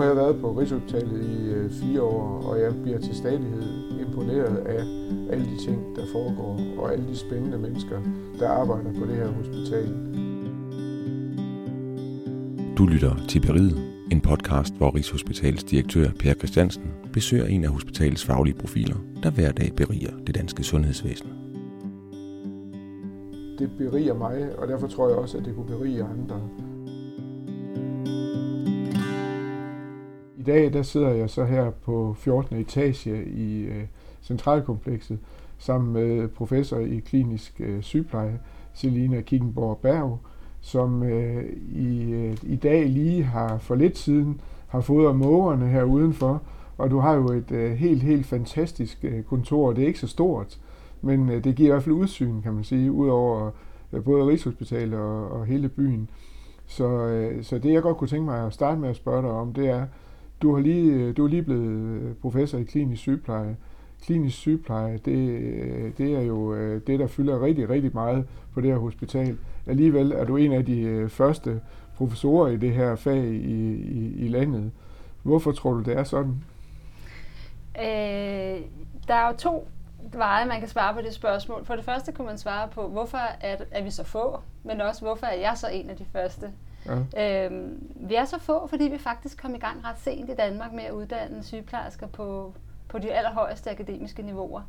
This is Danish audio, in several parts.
har jeg været på Rigshospitalet i øh, fire år, og jeg bliver til stadighed imponeret af alle de ting, der foregår, og alle de spændende mennesker, der arbejder på det her hospital. Du lytter til Beriget, en podcast, hvor Rigshospitalets direktør Per Christiansen besøger en af hospitalets faglige profiler, der hver dag beriger det danske sundhedsvæsen. Det beriger mig, og derfor tror jeg også, at det kunne berige andre. I dag der sidder jeg så her på 14. etage i øh, centralkomplekset sammen med professor i klinisk øh, sygepleje, Selina Kickenborg Berg, som øh, i, øh, i dag lige har for lidt siden har fået mågerne her udenfor, og du har jo et øh, helt, helt fantastisk øh, kontor. Det er ikke så stort, men øh, det giver i hvert fald udsyn, kan man sige, ud over øh, både Rigshospitalet og, og hele byen. Så, øh, så det jeg godt kunne tænke mig at starte med at spørge dig om, det er, du har lige, øh, du er lige blevet øh, professor i klinisk sygepleje. Klinisk sygepleje, det, øh, det er jo det, der fylder rigtig, rigtig meget på det her hospital. Alligevel er du en af de første professorer i det her fag i, i, i landet. Hvorfor tror du, det er sådan? Øh, der er jo to veje, man kan svare på det spørgsmål. For det første kunne man svare på, hvorfor er, er vi så få, men også hvorfor er jeg så en af de første. Ja. Øhm, vi er så få, fordi vi faktisk kom i gang ret sent i Danmark med at uddanne sygeplejersker på, på de allerhøjeste akademiske niveauer.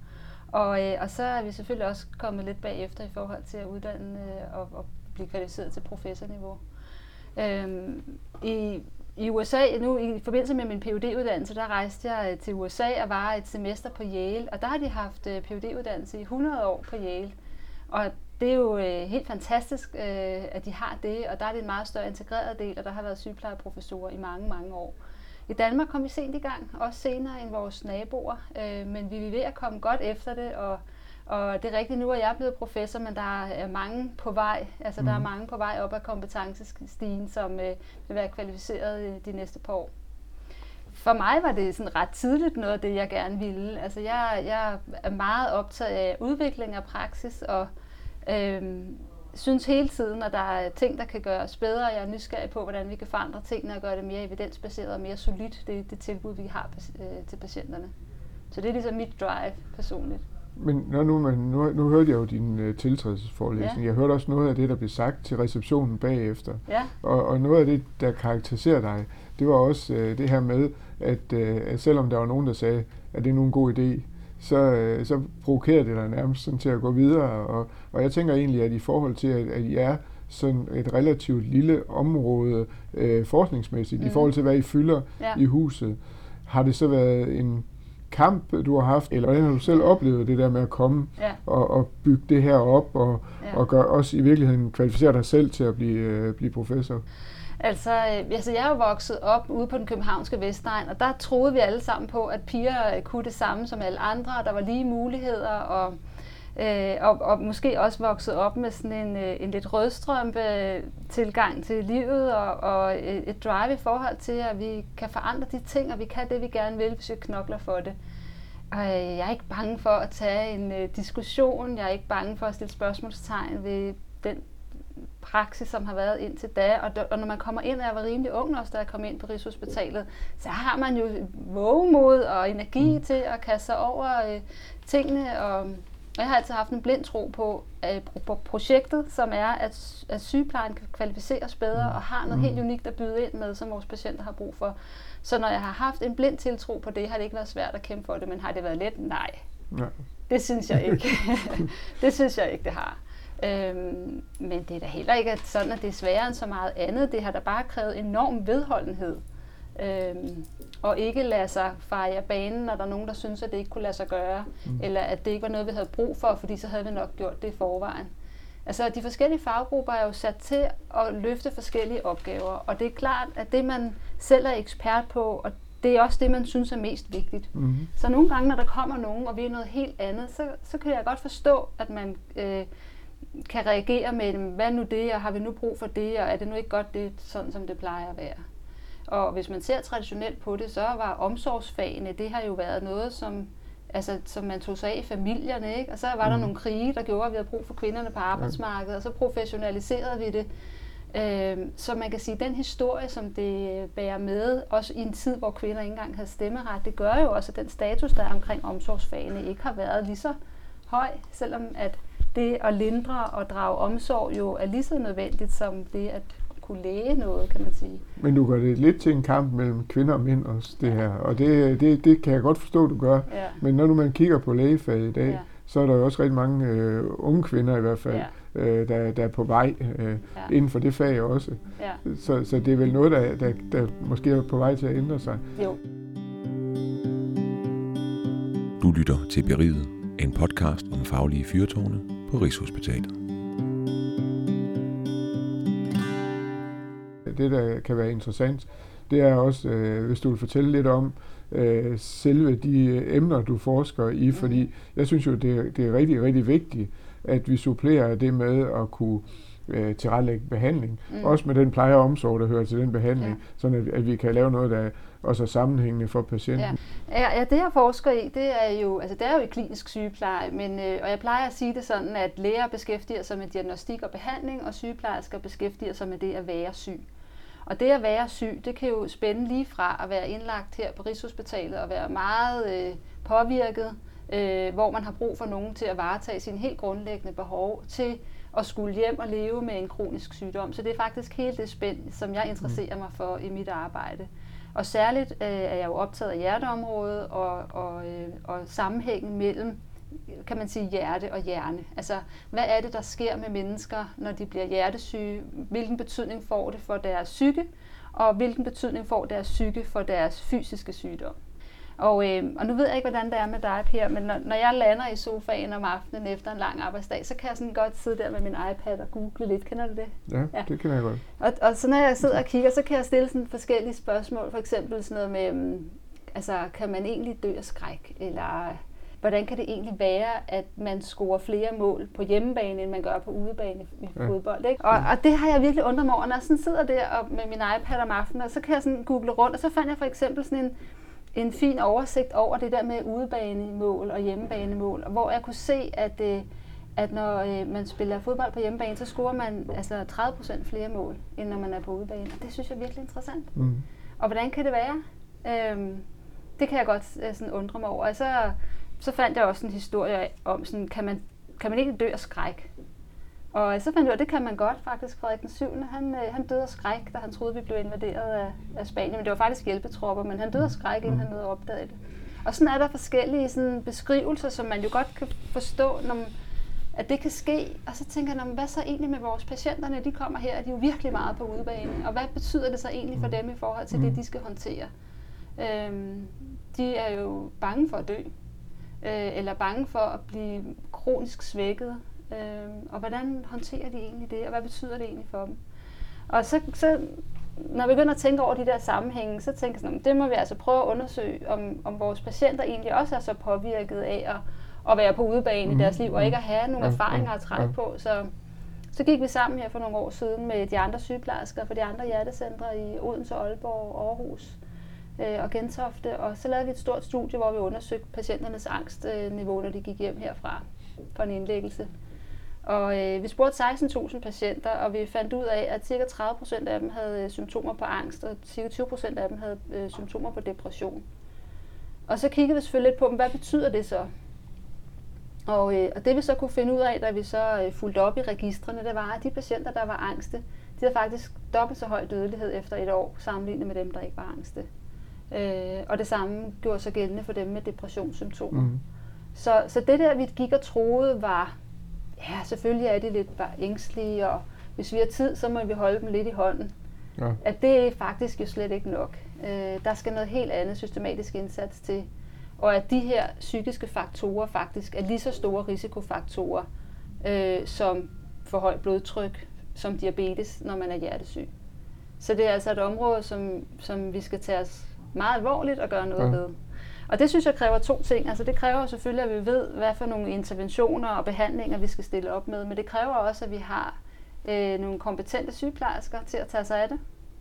Og, øh, og så er vi selvfølgelig også kommet lidt bagefter i forhold til at uddanne øh, og, og blive kvalificeret til professorniveau. Øhm, i, I USA, nu i forbindelse med min phd uddannelse der rejste jeg øh, til USA og var et semester på Yale, og der har de haft øh, phd uddannelse i 100 år på Yale. Og det er jo øh, helt fantastisk, øh, at de har det, og der er det en meget større integreret del, og der har været sygeplejeprofessorer i mange, mange år. I Danmark kom vi sent i gang, også senere end vores naboer, øh, men vi er ved at komme godt efter det, og, og det er rigtigt, nu er jeg blevet professor, men der er mange på vej, altså mm. der er mhm. mange på vej op ad kompetencestigen, som øh, vil være kvalificeret de næste par år. For mig var det sådan ret tidligt noget af det, jeg gerne ville. Altså jeg, jeg er meget optaget af udvikling af praksis, og Øhm, synes hele tiden, at der er ting, der kan gøres bedre. Jeg er nysgerrig på, hvordan vi kan forandre tingene og gøre det mere evidensbaseret og mere solidt, det, det tilbud, vi har øh, til patienterne. Så det er ligesom mit drive personligt. Men når nu, man, nu, nu hørte jeg jo din uh, tiltrædelsesforelæsning. Ja. Jeg hørte også noget af det, der blev sagt til receptionen bagefter. Ja. Og, og noget af det, der karakteriserer dig, det var også uh, det her med, at, uh, at selvom der var nogen, der sagde, at det er nu en god idé, så, øh, så provokerer det dig nærmest sådan til at gå videre. Og, og jeg tænker egentlig, at i forhold til, at, at I er sådan et relativt lille område øh, forskningsmæssigt, mm. i forhold til, hvad I fylder ja. i huset, har det så været en kamp, du har haft, eller hvordan har du selv oplevet det der med at komme ja. og, og bygge det her op, og, ja. og gør, også i virkeligheden kvalificere dig selv til at blive, øh, blive professor? Altså, øh, altså, jeg er jo vokset op ude på den københavnske Vestegn, og der troede vi alle sammen på, at piger øh, kunne det samme som alle andre, og der var lige muligheder, og, øh, og, og måske også vokset op med sådan en, øh, en lidt rødstrømpe øh, tilgang til livet, og, og øh, et drive i forhold til, at vi kan forandre de ting, og vi kan det, vi gerne vil, hvis vi knokler for det. Og jeg er ikke bange for at tage en øh, diskussion, jeg er ikke bange for at stille spørgsmålstegn ved den praksis, som har været indtil da. Og, og når man kommer ind, og jeg var rimelig ung også, da jeg kom ind på Rigshospitalet, så har man jo vågemod og energi mm. til at kaste sig over øh, tingene. Og, og jeg har altid haft en blind tro på, øh, på projektet, som er, at, at sygeplejen kan kvalificeres bedre og har noget mm. helt unikt at byde ind med, som vores patienter har brug for. Så når jeg har haft en blind tiltro på det, har det ikke været svært at kæmpe for det, men har det været let? Nej. Ja. Det synes jeg ikke. det synes jeg ikke, det har. Øhm, men det er da heller ikke sådan, at det er sværere end så meget andet. Det har da bare krævet enorm vedholdenhed. Øhm, og ikke lade sig fejre banen, når der er nogen, der synes, at det ikke kunne lade sig gøre. Mm. Eller at det ikke var noget, vi havde brug for, fordi så havde vi nok gjort det i forvejen. Altså, de forskellige faggrupper er jo sat til at løfte forskellige opgaver. Og det er klart, at det, man selv er ekspert på, og det er også det, man synes er mest vigtigt. Mm-hmm. Så nogle gange, når der kommer nogen, og vi er noget helt andet, så, så kan jeg godt forstå, at man øh, kan reagere med, hvad nu det, og har vi nu brug for det, og er det nu ikke godt det, sådan som det plejer at være. Og hvis man ser traditionelt på det, så var omsorgsfagene, det har jo været noget, som, altså, som man tog sig af i familierne, ikke? og så var mm. der nogle krige, der gjorde, at vi havde brug for kvinderne på arbejdsmarkedet, og så professionaliserede vi det. Øh, så man kan sige, at den historie, som det bærer med, også i en tid, hvor kvinder ikke engang havde stemmeret, det gør jo også, at den status, der er omkring omsorgsfagene, ikke har været lige så høj, selvom at det at lindre og drage omsorg jo er lige så nødvendigt som det at kunne læge noget, kan man sige. Men du gør det lidt til en kamp mellem kvinder og mænd også, det her. Og det, det, det kan jeg godt forstå, du gør. Ja. Men når nu man kigger på lægefaget i dag, ja. så er der jo også rigtig mange øh, unge kvinder i hvert fald, ja. øh, der, der er på vej øh, ja. inden for det fag også. Ja. Så, så det er vel noget, der, der, der måske er på vej til at ændre sig. Jo. Du lytter til Beriget, en podcast om faglige fyrtårne på Rigshospitalet. Det, der kan være interessant, det er også, øh, hvis du vil fortælle lidt om øh, selve de øh, emner, du forsker i, fordi jeg synes jo, det, det er rigtig, rigtig vigtigt, at vi supplerer det med at kunne øh, tilrettelægge behandling. Mm. Også med den pleje og omsorg, der hører til den behandling, ja. sådan at, at vi kan lave noget, der også er sammenhængende for patienten. Ja. ja, det jeg forsker i, det er jo, altså det er jo i klinisk sygepleje, men, øh, og jeg plejer at sige det sådan, at læger beskæftiger sig med diagnostik og behandling, og sygeplejersker beskæftiger sig med det at være syg. Og det at være syg, det kan jo spænde lige fra at være indlagt her på Rigshospitalet og være meget øh, påvirket, øh, hvor man har brug for nogen til at varetage sine helt grundlæggende behov, til at skulle hjem og leve med en kronisk sygdom. Så det er faktisk helt det spænd, som jeg interesserer mig for i mit arbejde. Og særligt øh, er jeg jo optaget af hjerteområdet og, og, øh, og sammenhængen mellem kan man sige, hjerte og hjerne. Altså, hvad er det, der sker med mennesker, når de bliver hjertesyge? Hvilken betydning får det for deres psyke? Og hvilken betydning får deres psyke for deres fysiske sygdom? Og, øh, og nu ved jeg ikke, hvordan det er med dig, Per, men når, når jeg lander i sofaen om aftenen efter en lang arbejdsdag, så kan jeg sådan godt sidde der med min iPad og google lidt. Kender du det? Ja, ja. det kan jeg godt. Og, og så når jeg sidder og kigger, så kan jeg stille sådan forskellige spørgsmål. For eksempel sådan noget med, um, altså, kan man egentlig dø af skræk? Eller hvordan kan det egentlig være, at man scorer flere mål på hjemmebane, end man gør på udebane i ja. fodbold. Ikke? Og, og det har jeg virkelig undret mig over, når jeg sådan sidder der og med min iPad om aftenen, og så kan jeg sådan google rundt, og så fandt jeg for eksempel sådan en, en fin oversigt over det der med udebanemål og hjemmebanemål, hvor jeg kunne se, at, øh, at når øh, man spiller fodbold på hjemmebane, så scorer man altså 30% flere mål, end når man er på udebane. Og det synes jeg er virkelig interessant. Mm. Og hvordan kan det være? Øhm, det kan jeg godt øh, sådan undre mig over. Og så så fandt jeg også en historie om, sådan, kan, man, kan man ikke dø af skræk? Og så fandt jeg ud af, det kan man godt faktisk. Frederik den 7. Han, øh, han døde af skræk, da han troede, vi blev invaderet af, af Spanien. Men det var faktisk hjælpetropper, men han døde af skræk, inden han nåede at opdage det. Og sådan er der forskellige sådan, beskrivelser, som man jo godt kan forstå, når, at det kan ske. Og så tænker jeg, hvad så egentlig med vores patienter, når de kommer her? De er jo virkelig meget på udebane. Og hvad betyder det så egentlig for dem i forhold til det, de skal håndtere? Øhm, de er jo bange for at dø øh, eller bange for at blive kronisk svækket. Øh, og hvordan håndterer de egentlig det, og hvad betyder det egentlig for dem? Og så, så når vi begynder at tænke over de der sammenhænge, så tænker jeg, at det må vi altså prøve at undersøge, om, om vores patienter egentlig også er så påvirket af at, at være på udebane mm. i deres liv, og ikke at have nogle erfaringer at trække på. Så, så gik vi sammen her for nogle år siden med de andre sygeplejersker for de andre hjertecentre i Odense, Aalborg Aarhus øh, og Gentofte, og så lavede vi et stort studie, hvor vi undersøgte patienternes angstniveau, når de gik hjem herfra for en indlæggelse. Og øh, vi spurgte 16.000 patienter, og vi fandt ud af, at ca. 30 procent af dem havde øh, symptomer på angst, og ca. 20 procent af dem havde øh, symptomer på depression. Og så kiggede vi selvfølgelig lidt på, hvad betyder det så? Og, øh, og det vi så kunne finde ud af, da vi så øh, fulgte op i registrene, det var, at de patienter, der var angste, de havde faktisk dobbelt så høj dødelighed efter et år, sammenlignet med dem, der ikke var angste. Øh, og det samme gjorde sig gældende for dem med depressionssymptomer. Mm. Så, så det der, vi gik og troede var, ja, selvfølgelig er de lidt bare ængstlige, og hvis vi har tid, så må vi holde dem lidt i hånden. Ja. At det er faktisk jo slet ikke nok. Øh, der skal noget helt andet systematisk indsats til. Og at de her psykiske faktorer faktisk er lige så store risikofaktorer øh, som for højt blodtryk, som diabetes, når man er hjertesyg. Så det er altså et område, som, som vi skal tage os meget alvorligt og gøre noget ja. ved. Og det synes jeg kræver to ting. Altså det kræver selvfølgelig, at vi ved, hvad for nogle interventioner og behandlinger vi skal stille op med, men det kræver også, at vi har øh, nogle kompetente sygeplejersker til at tage sig af det.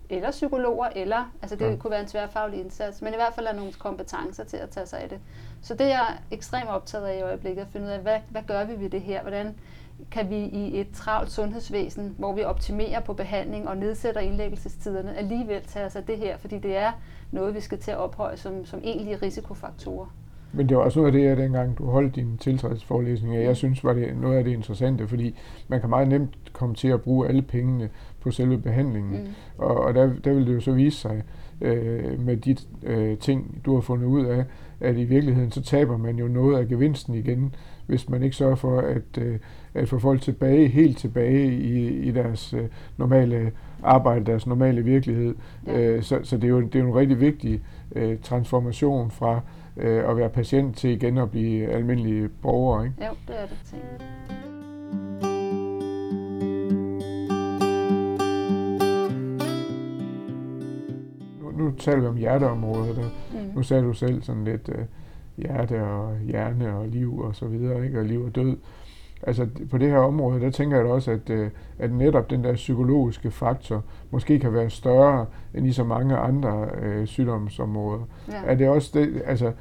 Eller psykologer, eller, altså det ja. kunne være en tværfaglig indsats, men i hvert fald er nogle kompetencer til at tage sig af det. Så det er jeg ekstremt optaget af i øjeblikket, at finde ud af, hvad, hvad gør vi ved det her? Hvordan kan vi i et travlt sundhedsvæsen, hvor vi optimerer på behandling og nedsætter indlæggelsestiderne, alligevel tage os af det her, fordi det er noget, vi skal til at ophøje som, som egentlige risikofaktorer. Men det var også noget af det, jeg dengang du holdt din tiltrædelsesforelæsning, jeg synes var det noget af det interessante, fordi man kan meget nemt komme til at bruge alle pengene på selve behandlingen. Mm. Og, og der, der vil det jo så vise sig øh, med de øh, ting, du har fundet ud af, at i virkeligheden så taber man jo noget af gevinsten igen, hvis man ikke sørger for at, øh, at få folk tilbage, helt tilbage i, i deres øh, normale arbejde, deres normale virkelighed. Ja. Øh, så, så det er jo det er jo en rigtig vigtig øh, transformation fra øh, at være patient til igen at blive almindelige borgere. Ikke? Jo, det er det. Ting. Nu, nu taler vi om hjerteområdet, og mm. nu sagde du selv sådan lidt øh, hjerte og hjerne og liv og så videre, ikke? og liv og død. Altså på det her område, der tænker jeg da også, at, øh, at netop den der psykologiske faktor måske kan være større end i så mange andre øh, sygdomsområder. Ja. Er det også det, altså,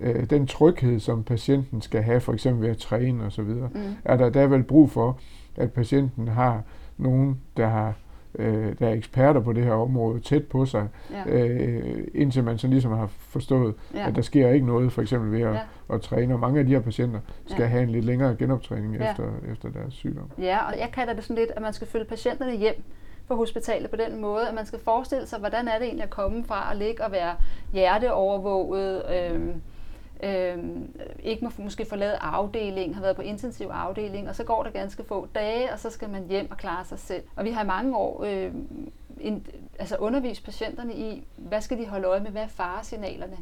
øh, den tryghed, som patienten skal have, for eksempel ved at træne osv., mm. er der, der er vel brug for, at patienten har nogen, der har øh, der er eksperter på det her område tæt på sig, ja. øh, indtil man så ligesom har forstået, ja. at der sker ikke noget, for eksempel ved at, ja. at træne. Og mange af de her patienter skal ja. have en lidt længere genoptræning ja. efter, efter deres sygdom. Ja, og jeg kalder det sådan lidt, at man skal følge patienterne hjem på hospitalet på den måde, at man skal forestille sig, hvordan er det egentlig at komme fra at ligge og være hjerteovervåget, øh, øh, ikke må måske forlade afdeling, har været på intensiv afdeling, og så går der ganske få dage, og så skal man hjem og klare sig selv. Og vi har i mange år øh, en, altså undervist patienterne i, hvad skal de holde øje med, hvad er faresignalerne.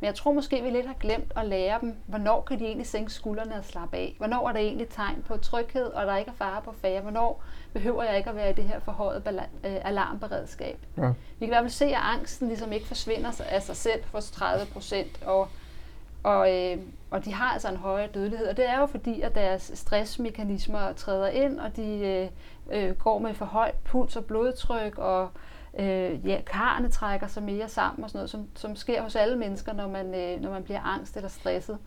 Men jeg tror måske, vi lidt har glemt at lære dem, hvornår kan de egentlig sænke skuldrene og slappe af? Hvornår er der egentlig tegn på tryghed, og der ikke er fare på færre? Hvornår behøver jeg ikke at være i det her forhøjet øh, alarmberedskab? Ja. Vi kan i hvert fald se, at angsten ligesom ikke forsvinder af sig selv hos 30 procent, og og, øh, og de har altså en højere dødelighed, og det er jo fordi, at deres stressmekanismer træder ind, og de øh, øh, går med for højt puls og blodtryk, og øh, ja, karne trækker sig mere sammen og sådan noget, som, som sker hos alle mennesker, når man, øh, når man bliver angst eller stresset.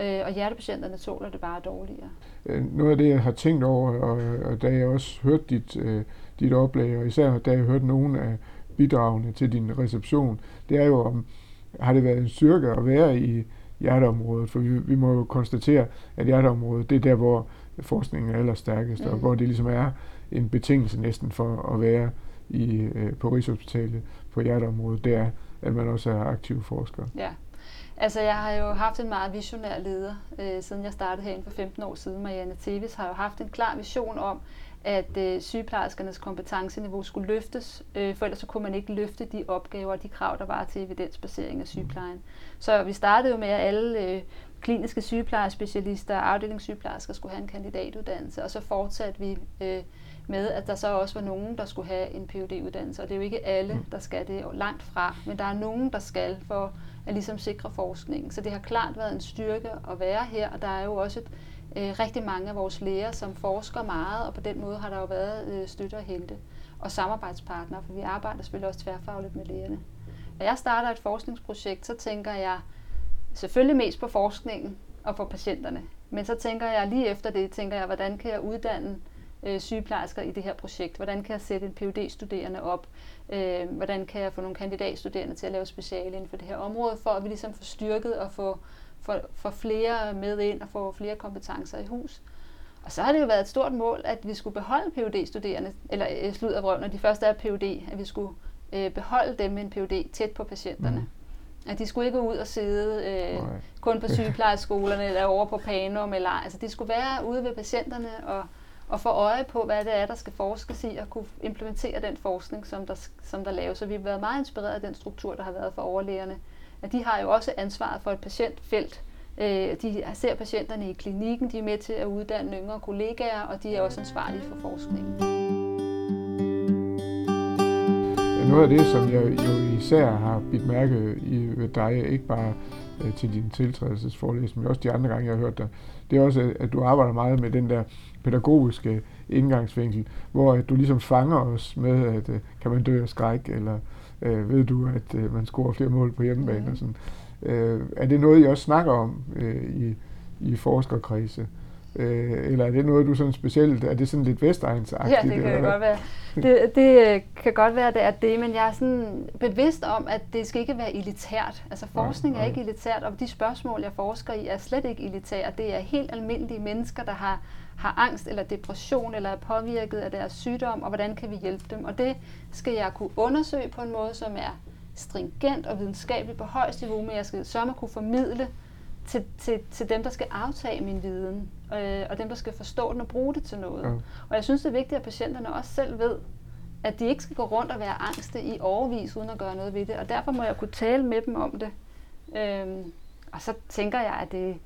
Øh, og hjertepatienterne tåler det bare dårligere. Øh, noget af det, jeg har tænkt over, og, og da jeg også hørte dit, øh, dit oplæg, og især da jeg hørte nogle af bidragene til din reception, det er jo om, har det været en styrke at være i hjerteområdet, for vi, vi må jo konstatere, at hjerteområdet, det er der, hvor forskningen er allerstærkest, mm. og hvor det ligesom er en betingelse næsten for at være i, øh, på Rigshospitalet på hjerteområdet, det er, at man også er aktiv forsker. Ja. Altså, jeg har jo haft en meget visionær leder, øh, siden jeg startede herinde for 15 år siden. Marianne Tevis har jo haft en klar vision om, at øh, sygeplejerskernes kompetenceniveau skulle løftes, øh, for ellers så kunne man ikke løfte de opgaver og de krav, der var til evidensbasering af sygeplejen. Så vi startede jo med, at alle øh, kliniske sygeplejerspecialister og afdelingssygeplejersker skulle have en kandidatuddannelse, og så fortsatte vi øh, med, at der så også var nogen, der skulle have en phd uddannelse og det er jo ikke alle, mm. der skal det langt fra, men der er nogen, der skal for at ligesom sikre forskningen. Så det har klart været en styrke at være her, og der er jo også et, øh, rigtig mange af vores læger, som forsker meget, og på den måde har der jo været øh, støtte at hente. Og samarbejdspartnere, for vi arbejder selvfølgelig også tværfagligt med lægerne. Når jeg starter et forskningsprojekt, så tænker jeg selvfølgelig mest på forskningen og på patienterne. Men så tænker jeg lige efter det, tænker jeg, hvordan kan jeg uddanne øh, sygeplejersker i det her projekt? Hvordan kan jeg sætte en phd studerende op? Øh, hvordan kan jeg få nogle kandidatstuderende til at lave speciale inden for det her område, for at vi ligesom får styrket og få få, få flere med ind og få flere kompetencer i hus. Og så har det jo været et stort mål, at vi skulle beholde phd studerende eller øh, slud af når de første er PhD, at vi skulle øh, beholde dem med en PhD tæt på patienterne. Mm. At de skulle ikke ud og sidde øh, kun på sygeplejeskolerne eller over på Panum. Eller, altså, de skulle være ude ved patienterne og, og få øje på, hvad det er, der skal forskes i, og kunne implementere den forskning, som der, som der laves. Så vi har været meget inspireret af den struktur, der har været for overlægerne. At de har jo også ansvaret for et patientfelt. Øh, de ser patienterne i klinikken, de er med til at uddanne yngre kollegaer, og de er også ansvarlige for forskningen. Noget af det, som jeg jo især har bidt mærke i ved dig, ikke bare øh, til din tiltrædelsesforelæsning, men også de andre gange, jeg har hørt dig, det er også, at du arbejder meget med den der pædagogiske indgangsvinkel, hvor at du ligesom fanger os med, at øh, kan man dø af skræk, eller øh, ved du, at øh, man scorer flere mål på hjemmebane mm. og sådan. Øh, er det noget, I også snakker om øh, i, i forskerkredse? Øh, eller er det noget, du sådan specielt, er det sådan lidt vestegnsagtigt? Ja, det kan det godt være. Det, det øh, kan godt være, det er det, men jeg er sådan bevidst om, at det skal ikke være elitært. Altså forskning nej, nej. er ikke elitært, og de spørgsmål, jeg forsker i, er slet ikke elitære. Det er helt almindelige mennesker, der har, har angst eller depression, eller er påvirket af deres sygdom, og hvordan kan vi hjælpe dem? Og det skal jeg kunne undersøge på en måde, som er stringent og videnskabeligt på højst niveau, men jeg skal sørge at kunne formidle til, til, til dem, der skal aftage min viden, øh, og dem, der skal forstå den og bruge det til noget. Ja. Og jeg synes, det er vigtigt, at patienterne også selv ved, at de ikke skal gå rundt og være angste i overvis uden at gøre noget ved det. Og derfor må jeg kunne tale med dem om det. Øhm, og så tænker jeg, at det,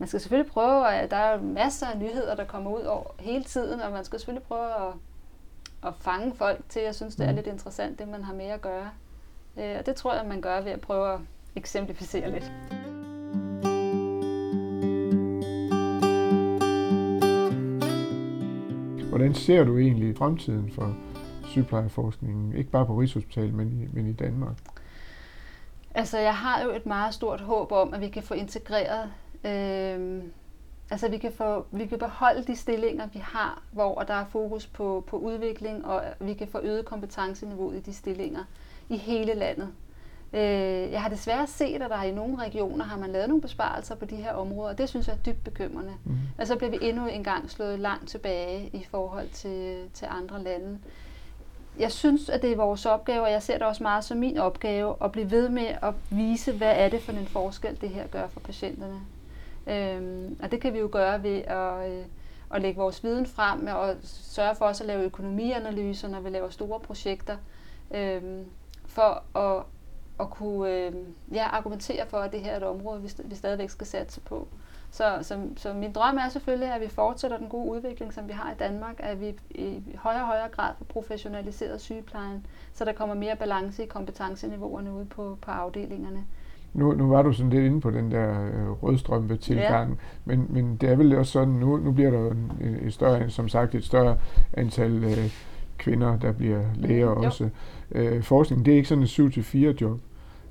man skal selvfølgelig prøve, at der er masser af nyheder, der kommer ud over hele tiden, og man skal selvfølgelig prøve at, at fange folk til, jeg synes, det er mm. lidt interessant, det man har med at gøre. Øh, og det tror jeg, man gør ved at prøve at eksemplificere lidt. Hvordan ser du egentlig fremtiden for sygeplejeforskningen, ikke bare på Rigshospitalet, men i, men i Danmark? Altså, jeg har jo et meget stort håb om, at vi kan få integreret, øh, altså vi kan, få, vi kan beholde de stillinger, vi har, hvor der er fokus på, på udvikling, og vi kan få øget kompetenceniveauet i de stillinger i hele landet. Øh, jeg har desværre set, at der i nogle regioner har man lavet nogle besparelser på de her områder, og det synes jeg er dybt bekymrende. Mm. Og så bliver vi endnu en gang slået langt tilbage i forhold til, til andre lande. Jeg synes, at det er vores opgave, og jeg ser det også meget som min opgave, at blive ved med at vise, hvad er det for en forskel, det her gør for patienterne. Øhm, og det kan vi jo gøre ved at, øh, at lægge vores viden frem og sørge for også at lave økonomianalyser, når vi laver store projekter, øhm, for at at kunne øh, ja, argumentere for, at det her er et område, vi, vi stadigvæk skal satse på. Så, så, så min drøm er selvfølgelig, at vi fortsætter den gode udvikling, som vi har i Danmark, at vi i højere og højere grad får professionaliseret sygeplejen, så der kommer mere balance i kompetenceniveauerne ude på, på afdelingerne. Nu, nu var du sådan lidt inde på den der øh, rødstrømpe tilgang, ja. men, men det er vel også sådan, nu, nu bliver der en, et større, som sagt et større antal øh, kvinder, der bliver læger mm, også. Øh, forskning, det er ikke sådan et 7-4 job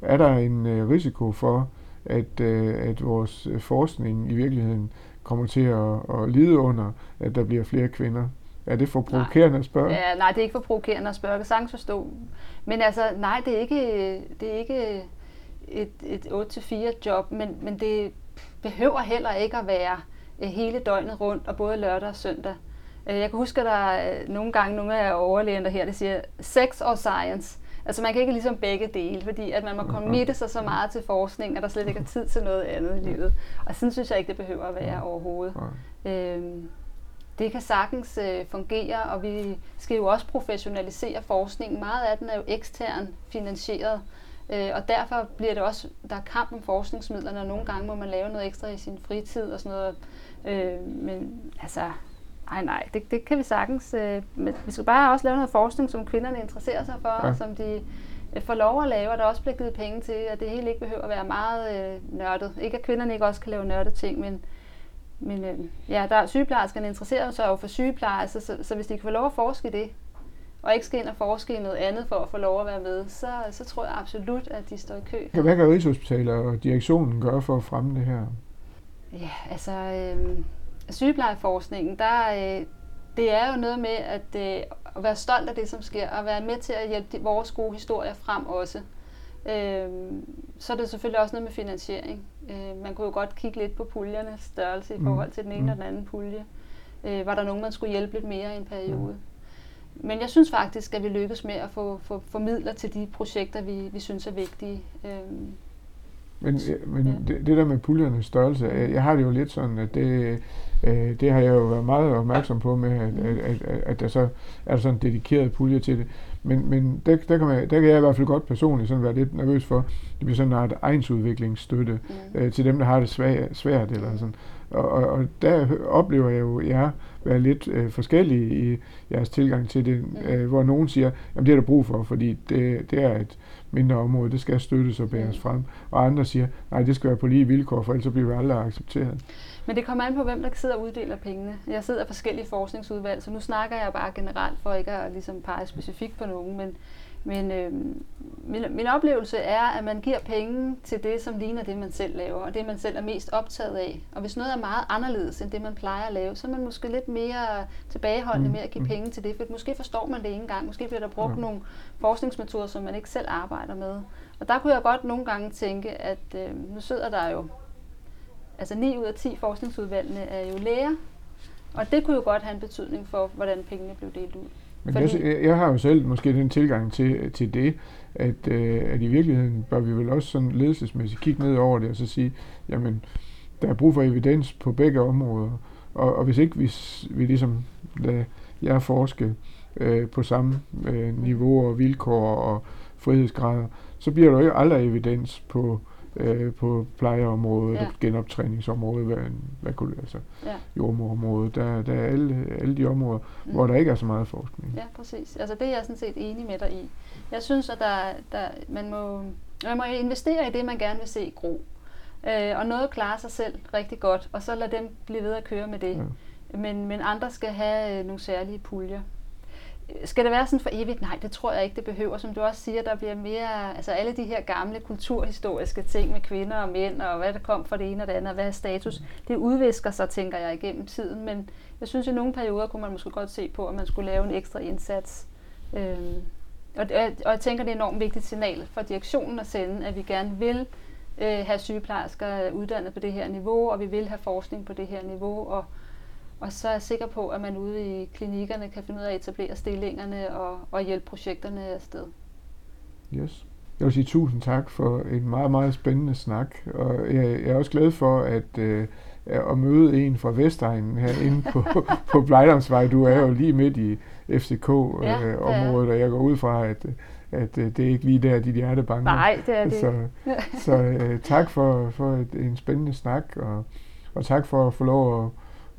er der en øh, risiko for, at, øh, at vores øh, forskning i virkeligheden kommer til at, at lide under, at der bliver flere kvinder? Er det for provokerende nej. at spørge? Ja, nej, det er ikke for provokerende at spørge. Jeg kan sagtens forstå. Men altså, nej, det er ikke, det er ikke et, et 8-4 job, men, men det behøver heller ikke at være øh, hele døgnet rundt, og både lørdag og søndag. Øh, jeg kan huske, at der er nogle gange nogle af overlægerne her, der siger sex og science. Altså man kan ikke ligesom begge dele, fordi at man må committe sig så meget til forskning, at der slet ikke er tid til noget andet i livet. Og sådan synes jeg ikke, det behøver at være overhovedet. Øhm, det kan sagtens øh, fungere, og vi skal jo også professionalisere forskningen. Meget af den er jo ekstern finansieret, øh, og derfor bliver det også, der er kamp om forskningsmidlerne, og nogle gange må man lave noget ekstra i sin fritid og sådan noget. Øh, men altså, Nej, nej, det, det kan vi sagtens. Øh, men vi skal bare også lave noget forskning, som kvinderne interesserer sig for, ja. og som de øh, får lov at lave, og der også bliver givet penge til, at det hele ikke behøver at være meget øh, nørdet. Ikke at kvinderne ikke også kan lave nørdet ting, men, men øh, ja, der er sygeplejerskerne interesserer sig jo for sygeplejer, så, så, så hvis de kan få lov at forske i det, og ikke skal ind og forske i noget andet for at få lov at være med, så, så tror jeg absolut, at de står i kø. Hvad kan Rigshospitalet og direktionen gøre for at fremme det her? Ja, altså... Øh, sygeplejeforskningen, der, øh, det er jo noget med at, øh, at være stolt af det, som sker, og være med til at hjælpe de, vores gode historier frem også. Øh, så er det selvfølgelig også noget med finansiering. Øh, man kunne jo godt kigge lidt på puljernes størrelse i mm. forhold til den ene mm. og den anden pulje. Øh, var der nogen, man skulle hjælpe lidt mere i en periode? Mm. Men jeg synes faktisk, at vi lykkes med at få, få, få midler til de projekter, vi, vi synes er vigtige. Øh, men, men ja. det, det der med puljernes størrelse, jeg har det jo lidt sådan, at det, øh, det har jeg jo været meget opmærksom på med, at, at, at, at der så er der sådan en dedikeret pulje til det. Men, men der, der, kan man, der kan jeg i hvert fald godt personligt sådan være lidt nervøs for, det bliver sådan en egensudviklingsstøtte mm. øh, til dem, der har det svært, svært eller sådan. Og, og, og der oplever jeg jo jer være lidt øh, forskellige i jeres tilgang til det, øh, hvor nogen siger, at det er der brug for, fordi det, det er et mindre område, det skal støttes og bæres frem. Og andre siger, nej, det skal være på lige vilkår, for ellers så bliver vi aldrig accepteret. Men det kommer an på, hvem der sidder og uddeler pengene. Jeg sidder i forskellige forskningsudvalg, så nu snakker jeg bare generelt for ikke at ligesom pege specifikt på nogen, men Men øh, min, min oplevelse er, at man giver penge til det, som ligner det, man selv laver, og det, man selv er mest optaget af. Og hvis noget er meget anderledes end det, man plejer at lave, så er man måske lidt mere tilbageholdende mm. med at give mm. penge til det, for måske forstår man det ikke engang. Måske bliver der brugt ja. nogle forskningsmetoder, som man ikke selv arbejder med. Og der kunne jeg godt nogle gange tænke, at øh, nu sidder der jo, altså 9 ud af 10 forskningsudvalgene er jo læger, og det kunne jo godt have en betydning for, hvordan pengene blev delt ud. Men Fordi... jeg, jeg har jo selv måske den tilgang til, til det, at, øh, at i virkeligheden bør vi vel også sådan ledelsesmæssigt kigge ned over det og så sige, jamen, der er brug for evidens på begge områder. Og, og hvis ikke vi, vi ligesom lader jer forske øh, på samme øh, niveau og vilkår og frihedsgrader, så bliver der jo aldrig evidens på, øh, på plejeområdet, ja. genoptræningsområdet, hvad, hvad kunne altså, ja. jordmorområdet, der, der er alle, alle de områder, mm. hvor der ikke er så meget forskning. Ja, præcis. Altså det er jeg sådan set enig med dig i. Jeg synes, at der, der, man, må, man må investere i det, man gerne vil se gro. Øh, og noget klarer sig selv rigtig godt, og så lad dem blive ved at køre med det. Ja. Men, men andre skal have øh, nogle særlige puljer. Skal det være sådan for evigt? Nej, det tror jeg ikke, det behøver. Som du også siger, der bliver mere, altså alle de her gamle kulturhistoriske ting med kvinder og mænd, og hvad der kom fra det ene og det andet, og hvad er status, det udvisker sig, tænker jeg, igennem tiden. Men jeg synes, at i nogle perioder kunne man måske godt se på, at man skulle lave en ekstra indsats. Øhm, og, og jeg tænker, det er et enormt vigtigt signal for direktionen at sende, at vi gerne vil øh, have sygeplejersker uddannet på det her niveau, og vi vil have forskning på det her niveau, og og så er jeg sikker på, at man ude i klinikkerne kan finde ud af at etablere stillingerne og, og hjælpe projekterne afsted. Yes. Jeg vil sige tusind tak for en meget, meget spændende snak, og jeg, jeg er også glad for at, øh, at møde en fra Vestegnen herinde på, på Blejdomsvej. Du er jo lige midt i FCK-området, øh, og jeg går ud fra, at, at øh, det er ikke lige der, dit hjerte banker. Nej, det er det Så, så øh, tak for, for et, en spændende snak, og, og tak for at få lov at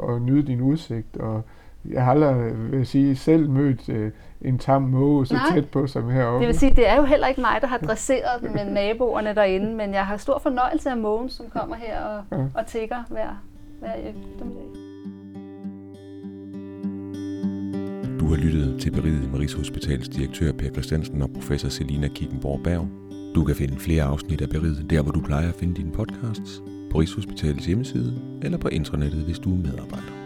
og nyde din udsigt. Og jeg har aldrig, vil jeg sige, selv mødt øh, en tam måge så Nej. tæt på som heroppe. Det vil sige, det er jo heller ikke mig, der har dresseret den med naboerne derinde, men jeg har stor fornøjelse af mågen, som kommer her og, ja. og tigger hver, hver eftermiddag. Du har lyttet til Beriget med Rigshospitalets direktør Per Christiansen og professor Selina Kickenborg Berg. Du kan finde flere afsnit af Beriget der, hvor du plejer at finde dine podcasts på Rigshospitalets hjemmeside eller på internettet, hvis du er medarbejder.